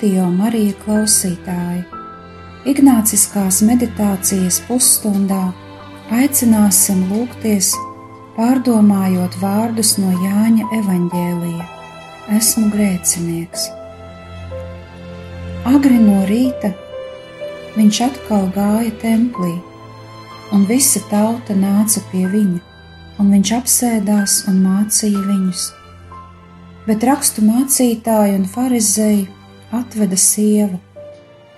Radio Marija klausītāji! Ignāciskās meditācijas pusstundā aicināsim lūgties, pārdomājot vārdus no Jāņa evaņģēlija: Esmu grēcinieks. Agri no rīta viņš atkal gāja templī, un visa tauta nāca pie viņa, un viņš apsēdās un mācīja viņus bet rakstu mācītāji un farizēji atveda sievu,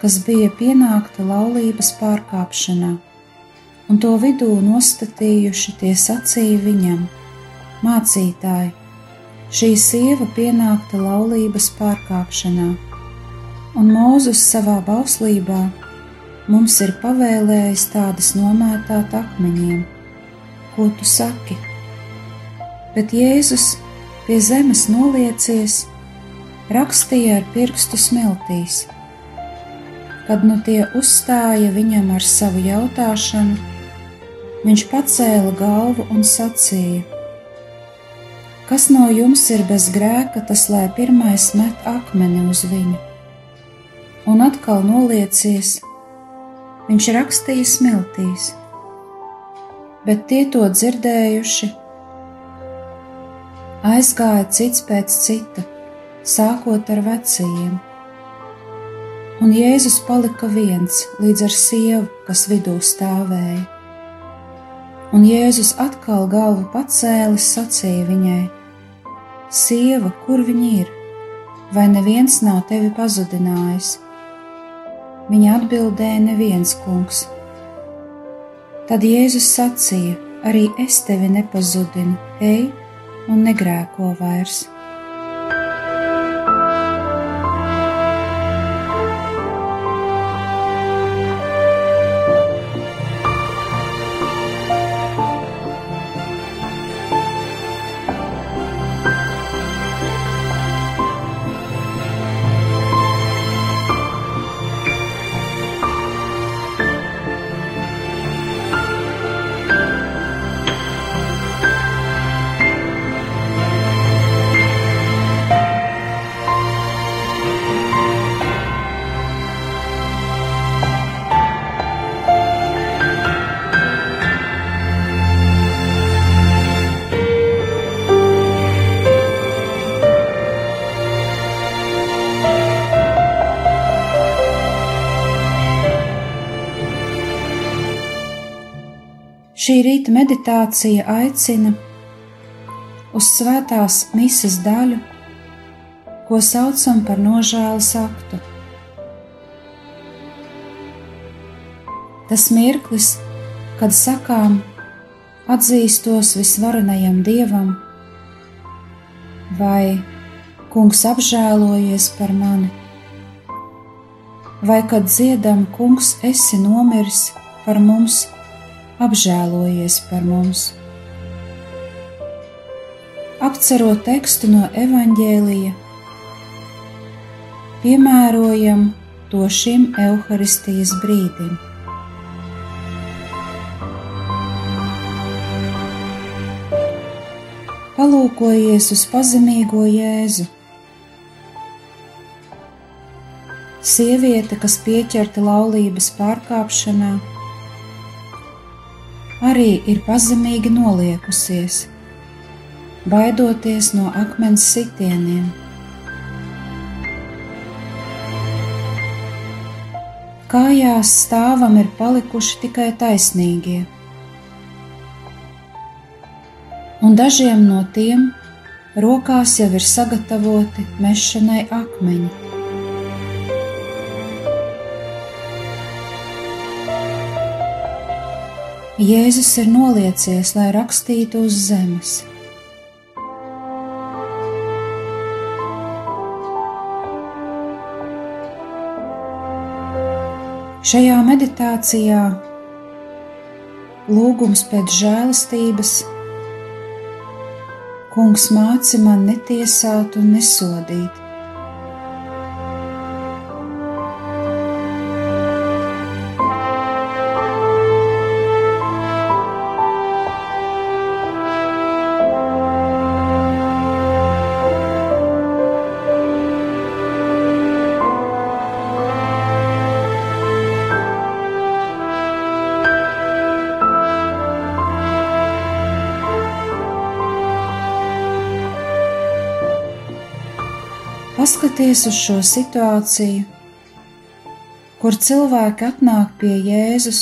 kas bija pienākta laulības pārkāpšanā, un to vidū nostatījuši tie sacīja viņam: Mācītāji, šī sieva pienākta laulības pārkāpšanā, un Mūzus savā bauslībā mums ir pavēlējis tādas nomētāt akmeņiem. Ko tu saki? Bet Jēzus pie zemes noliecies, rakstīja ar pirkstu smeltīs. Kad nu tie uzstāja viņam ar savu jautāšanu, viņš pacēla galvu un sacīja: Kas no jums ir bez grēka, tas lai pirmais met akmeni uz viņu? Un atkal noliecies, viņš rakstīja smeltīs, bet tie to dzirdējuši aizgāja cits pēc cita, sākot ar vecajiem. Un Jēzus palika viens līdz ar sievu, kas vidū stāvēja. Un Jēzus atkal galvu pacēlis, sacīja viņai: Sieva, kur viņa ir? Vai neviens nav tevi pazudinājis? Viņa atbildēja: Neviens kungs. Tad Jēzus sacīja: Arī es tevi nepazudinu, ej, un negrēko vairs. Šī rīta meditācija aicina uz svētās mises daļu, ko saucam par nožēlas aktu. Tas mirklis, kad sakām, atzīstos visvarenajam dievam, vai kungs apžēlojies par mani, vai kad dziedam, kungs, esi nomiris par mums apžēlojies par mums. Apcerot tekstu no evaņģēlija, piemērojam to šim evaharistijas brīdim. Palūkojies uz pazemīgo jēzu. Sieviete, kas pieķerta laulības pārkāpšanā, arī ir pazemīgi noliekusies, baidoties no akmens sitieniem. Kājās stāvam ir palikuši tikai taisnīgie, un dažiem no tiem rokās jau ir sagatavoti mešanai akmeņi. Jēzus ir noliecies, lai rakstītu uz zemes. Šajā meditācijā lūgums pēc žēlastības Kungs māci man netiesāt un nesodīt, Paskaties uz šo situāciju, kur cilvēki atnāk pie Jēzus,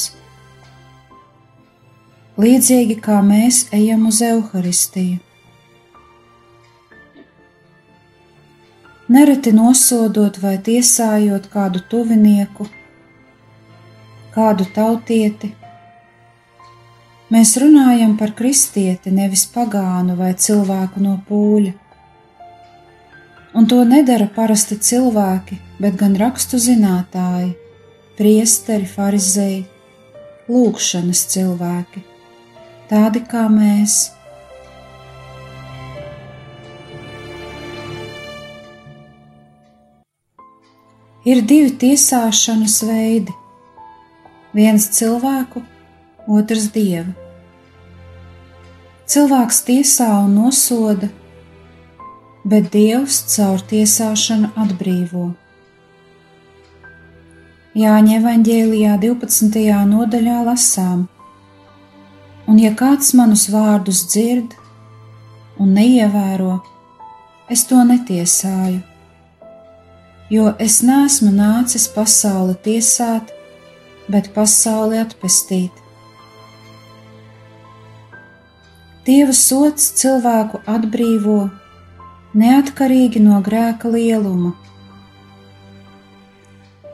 līdzīgi kā mēs ejam uz evaharistiju. Nereti nosodot vai tiesājot kādu tuvinieku, kādu tautieti, mēs runājam par kristieti, nevis pagānu vai cilvēku no pūļa un to nedara parasti cilvēki, bet gan rakstu zinātāji, priesteri, farizēji, lūkšanas cilvēki, tādi kā mēs. Ir divi tiesāšanas veidi - viens cilvēku, otrs dievu. Cilvēks tiesā un nosoda bet Dievs caur tiesāšanu atbrīvo. Jāņa evanģēlijā 12. nodaļā lasām: Un ja kāds manus vārdus dzird un neievēro, es to netiesāju, jo es neesmu nācis pasauli tiesāt, bet pasauli atpestīt. Dieva sots cilvēku atbrīvo neatkarīgi no grēka lieluma.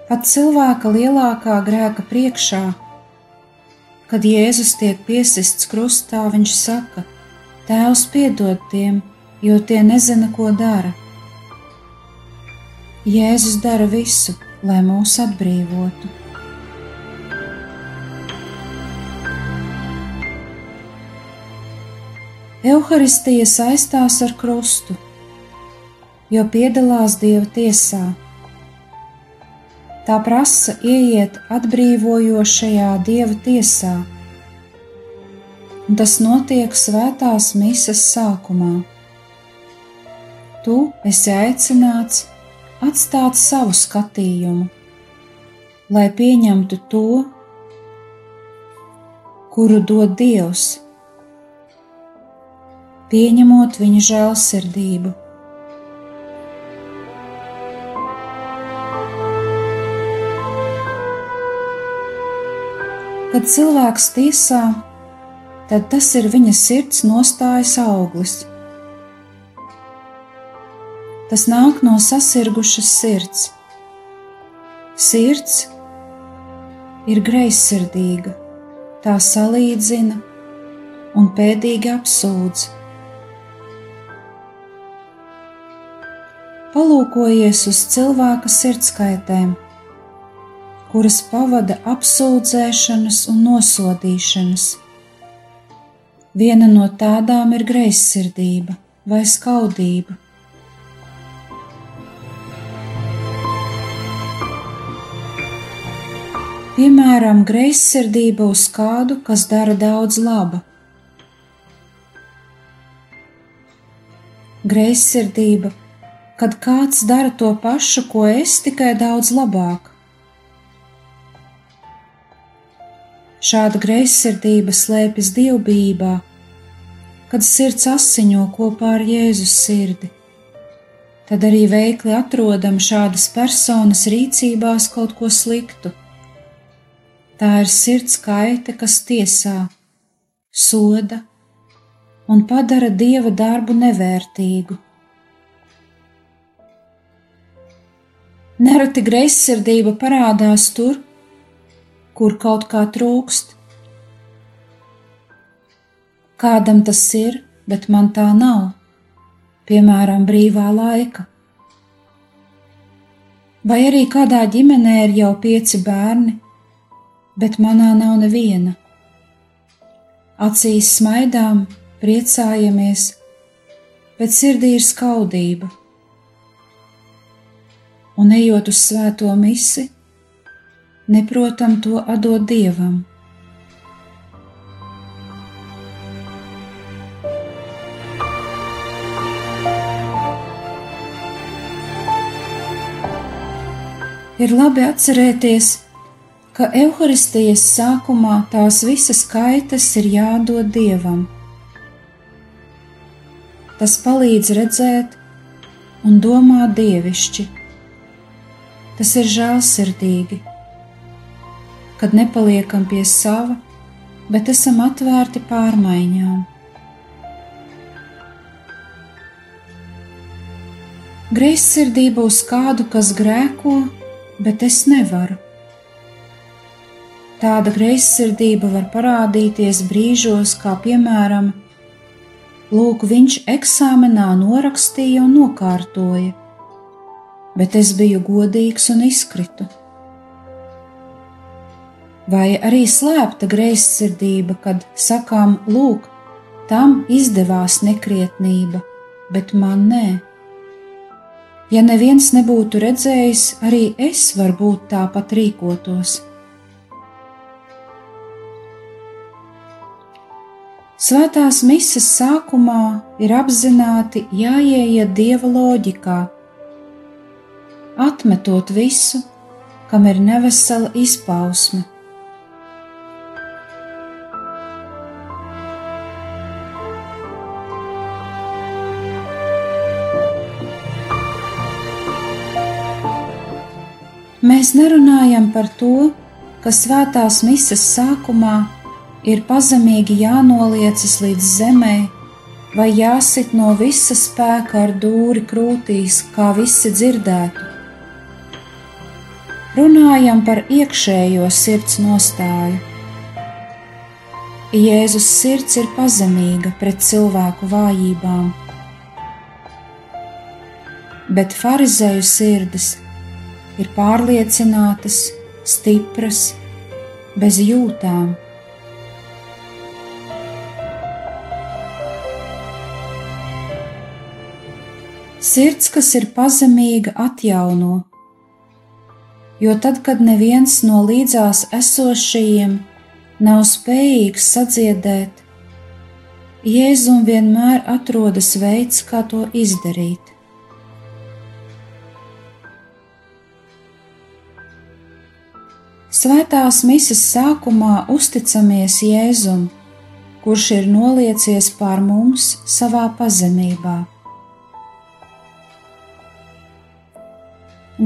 Pat cilvēka lielākā grēka priekšā, kad Jēzus tiek piesists krustā, viņš saka: Tēvs piedod tiem, jo tie nezina, ko dara. Jēzus dara visu, lai mūs atbrīvotu. Euharistija saistās ar krustu jo piedalās Dieva tiesā. Tā prasa ieiet atbrīvojošajā Dieva tiesā, un tas notiek svētās mises sākumā. Tu esi aicināts atstāt savu skatījumu, lai pieņemtu to, kuru dod Dievs, pieņemot viņa žēlsirdību. Kad cilvēks tiesā, tad tas ir viņa sirds nostājas auglis. Tas nāk no sasirgušas sirds. Sirds ir greizsirdīga, tā salīdzina un pēdīgi apsūdz. Palūkojies uz cilvēka sirdskaitēm kuras pavada apsūdzēšanas un nosodīšanas. Viena no tādām ir greizsirdība vai skaudība. Piemēram, greizsirdība uz kādu, kas dara daudz laba. Greizsirdība, kad kāds dara to pašu, ko es, tikai daudz labāk. Šāda greizsirdība slēpjas dievbijībā, kad sirds asiņo kopā ar Jēzus sirdi. Tad arī veikli atrodam šādas personas rīcībās kaut ko sliktu. Tā ir sirds kaite, kas tiesā, soda un padara dieva darbu nevērtīgu. Nereti greizsirdība parādās tur, kur kaut kā trūkst. Kādam tas ir, bet man tā nav, piemēram, brīvā laika. Vai arī kādā ģimenē ir jau pieci bērni, bet manā nav neviena. Acīs smaidām, priecājamies, bet sirdī ir skaudība. Un ejot uz svēto misi, neprotam to atdot dievam. Ir labi atcerēties, ka evaharistijas sākumā tās visas kaitas ir jādod dievam. Tas palīdz redzēt un domāt dievišķi. Tas ir žēlsirdīgi kad nepaliekam pie sava, bet esam atvērti pārmaiņām. Greizsirdība uz kādu, kas grēko, bet es nevaru. Tāda greizsirdība var parādīties brīžos, kā piemēram, Lūk, viņš eksāmenā norakstīja un nokārtoja, bet es biju godīgs un izkritu vai arī slēpta greizsirdība, kad sakām, lūk, tam izdevās nekrietnība, bet man nē. Ja neviens nebūtu redzējis, arī es varbūt tāpat rīkotos. Svētās mises sākumā ir apzināti jāieiet dieva loģikā, atmetot visu, kam ir nevesela izpausme Mēs nerunājam par to, ka svētās mises sākumā ir pazemīgi jānoliecas līdz zemē, vai jāsit no visa spēka ar dūri krūtīs, kā visi dzirdētu. Runājam par iekšējo sirds nostāju. Jēzus sirds ir pazemīga pret cilvēku vājībām, bet farizēju sirdis ir pārliecinātas, stipras, bez jūtām. Sirds, kas ir pazemīga, atjauno, jo tad, kad neviens no līdzās esošajiem nav spējīgs sadziedēt, Jēzum vienmēr atrodas veids, kā to izdarīt. Svētās mises sākumā uzticamies Jēzum, kurš ir noliecies pār mums savā pazemībā.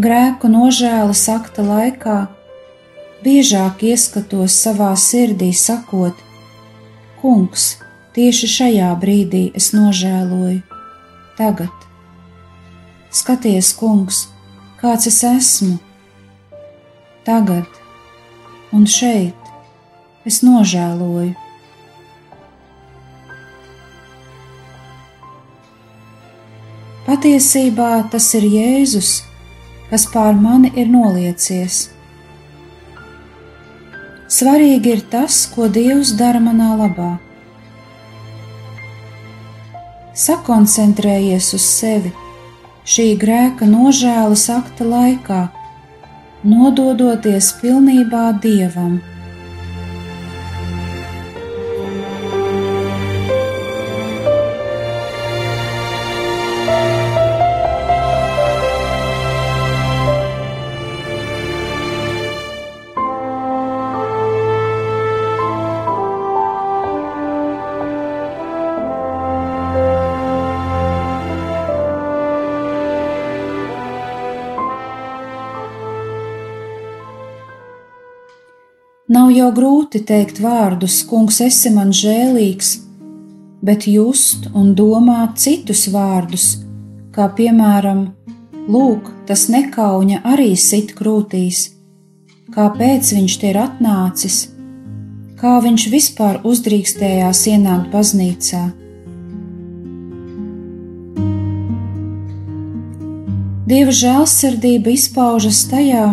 Grēku nožēlas akta laikā biežāk ieskatos savā sirdī, sakot: Kungs, tieši šajā brīdī es nožēloju, tagad. Skaties, kungs, kāds es esmu, tagad un šeit es nožēloju. Patiesībā tas ir Jēzus, kas pār mani ir noliecies. Svarīgi ir tas, ko Dievs dara manā labā. Sakoncentrējies uz sevi šī grēka nožēlas akta laikā nododoties pilnībā dievam. Nav jau grūti teikt vārdus, kungs, esi man žēlīgs, bet just un domāt citus vārdus, kā piemēram, lūk, tas nekauņa arī sit krūtīs, kāpēc viņš te ir atnācis, kā viņš vispār uzdrīkstējās ienākt baznīcā. Dieva žēlsirdība izpaužas tajā,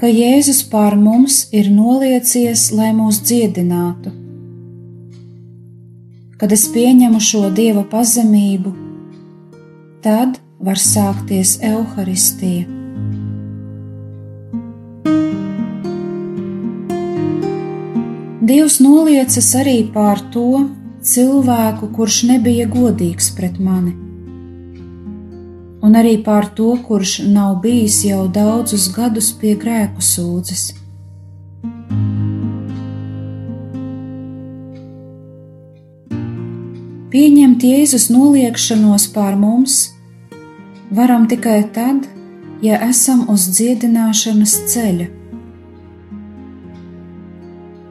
ka Jēzus pār mums ir noliecies, lai mūs dziedinātu. Kad es pieņemu šo dieva pazemību, tad var sākties evaharistija. Dievs noliecas arī pār to cilvēku, kurš nebija godīgs pret mani un arī pār to, kurš nav bijis jau daudzus gadus pie grēku sūdzes. Pieņemt Jēzus noliekšanos pār mums varam tikai tad, ja esam uz dziedināšanas ceļa.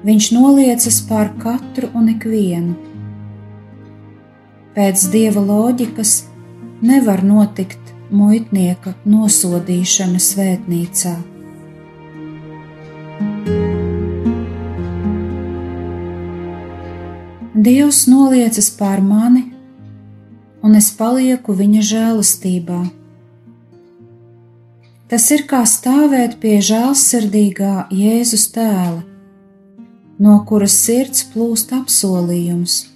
Viņš noliecas pār katru un ikvienu. Pēc dieva loģikas nevar notikt muitnieka nosodīšana svētnīcā. Dievs noliecas pār mani, un es palieku viņa žēlastībā. Tas ir kā stāvēt pie žēlsirdīgā Jēzus tēla, no kuras sirds plūst apsolījums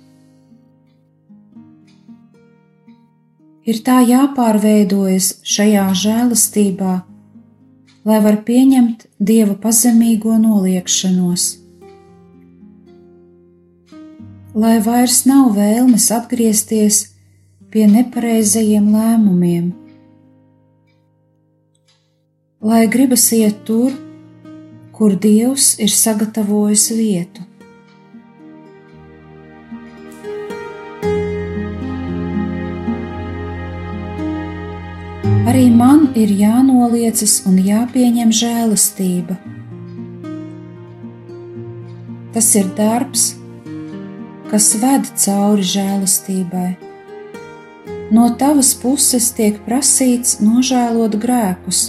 ir tā jāpārveidojas šajā žēlastībā, lai var pieņemt dieva pazemīgo noliekšanos. Lai vairs nav vēlmes atgriezties pie nepareizajiem lēmumiem, lai gribas iet tur, kur Dievs ir sagatavojis vietu. Ir jānoliecas un jāpieņem žēlastība. Tas ir darbs, kas ved cauri žēlastībai. No tavas puses tiek prasīts nožēlot grēkus,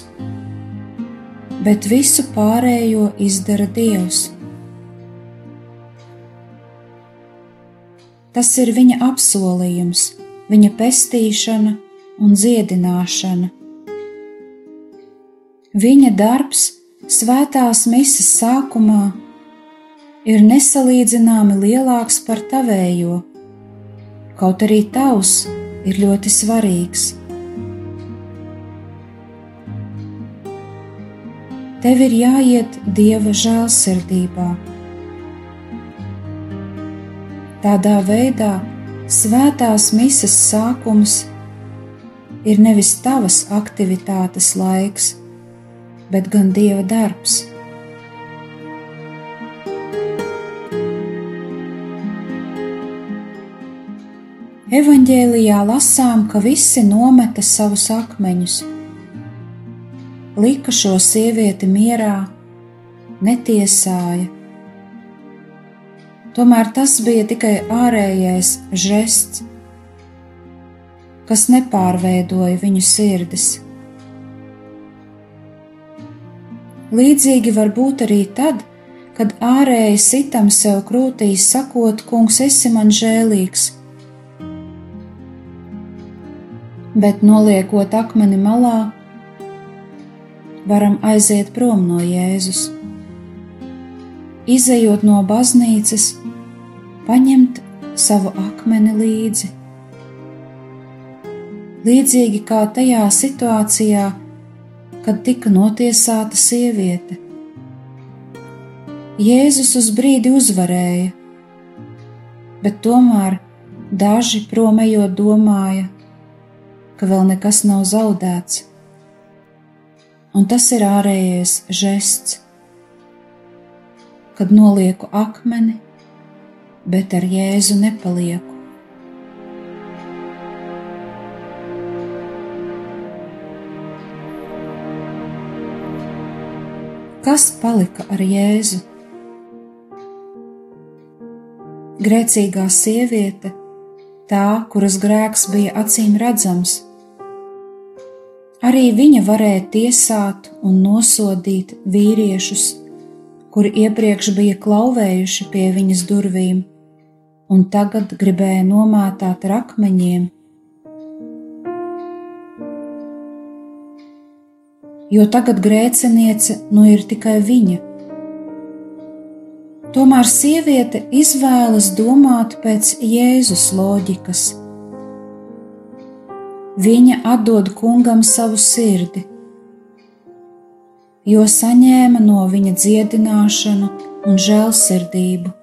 bet visu pārējo izdara Dievs. Tas ir viņa apsolījums, viņa pestīšana un dziedināšana. Viņa darbs svētās misijas sākumā ir nesalīdzināmi lielāks par tavējo, kaut arī tavs ir ļoti svarīgs. Tev ir jāiet dieva žēlsirdībā. Tādā veidā svētās misijas sākums ir nevis tavas aktivitātes laiks, bet gan Dieva darbs. Evanģēlijā lasām, ka visi nometa savus akmeņus, lika šo sievieti mierā, netiesāja. Tomēr tas bija tikai ārējais žests, kas nepārveidoja viņu sirdis. Līdzīgi var būt arī tad, kad ārēji sitam sev krūtīs, sakot, Kungs, esi man žēlīgs. Bet noliekot akmeni malā, varam aiziet prom no Jēzus. Izejot no baznīcas, paņemt savu akmeni līdzi. Līdzīgi kā tajā situācijā, kad tika notiesāta sieviete. Jēzus uz brīdi uzvarēja, bet tomēr daži promējot domāja, ka vēl nekas nav zaudēts. Un tas ir ārējais žests, kad nolieku akmeni, bet ar Jēzu nepalieku. Kas palika ar Jēzu? Grēcīgā sieviete, tā, kuras grēks bija acīm redzams, arī viņa varēja tiesāt un nosodīt vīriešus, kuri iepriekš bija klauvējuši pie viņas durvīm, un tagad gribēja nomātāt ar akmeņiem jo tagad grēciniece nu ir tikai viņa. Tomēr sieviete izvēlas domāt pēc Jēzus loģikas. Viņa atdod kungam savu sirdi, jo saņēma no viņa dziedināšanu un žēlsirdību.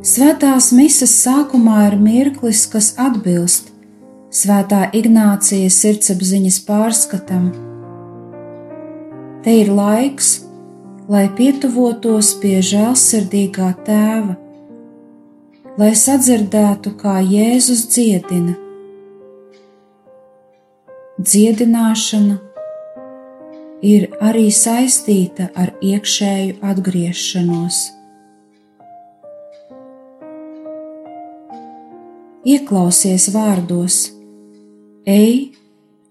Svētās mises sākumā ir mirklis, kas atbilst Svētā Ignācija sirdsapziņas pārskatam. Te ir laiks, lai pietuvotos pie žēlsirdīgā tēva, lai sadzirdētu, kā Jēzus dziedina. Dziedināšana ir arī saistīta ar iekšēju atgriešanos. Ieklausies vārdos, ej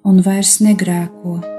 un vairs negrēko.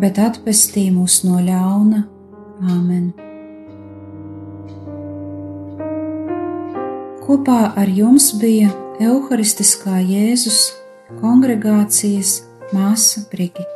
bet atpestī mūs no ļauna. Āmen! Kopā ar jums bija Euharistiskā Jēzus kongregācijas māsa Brigita.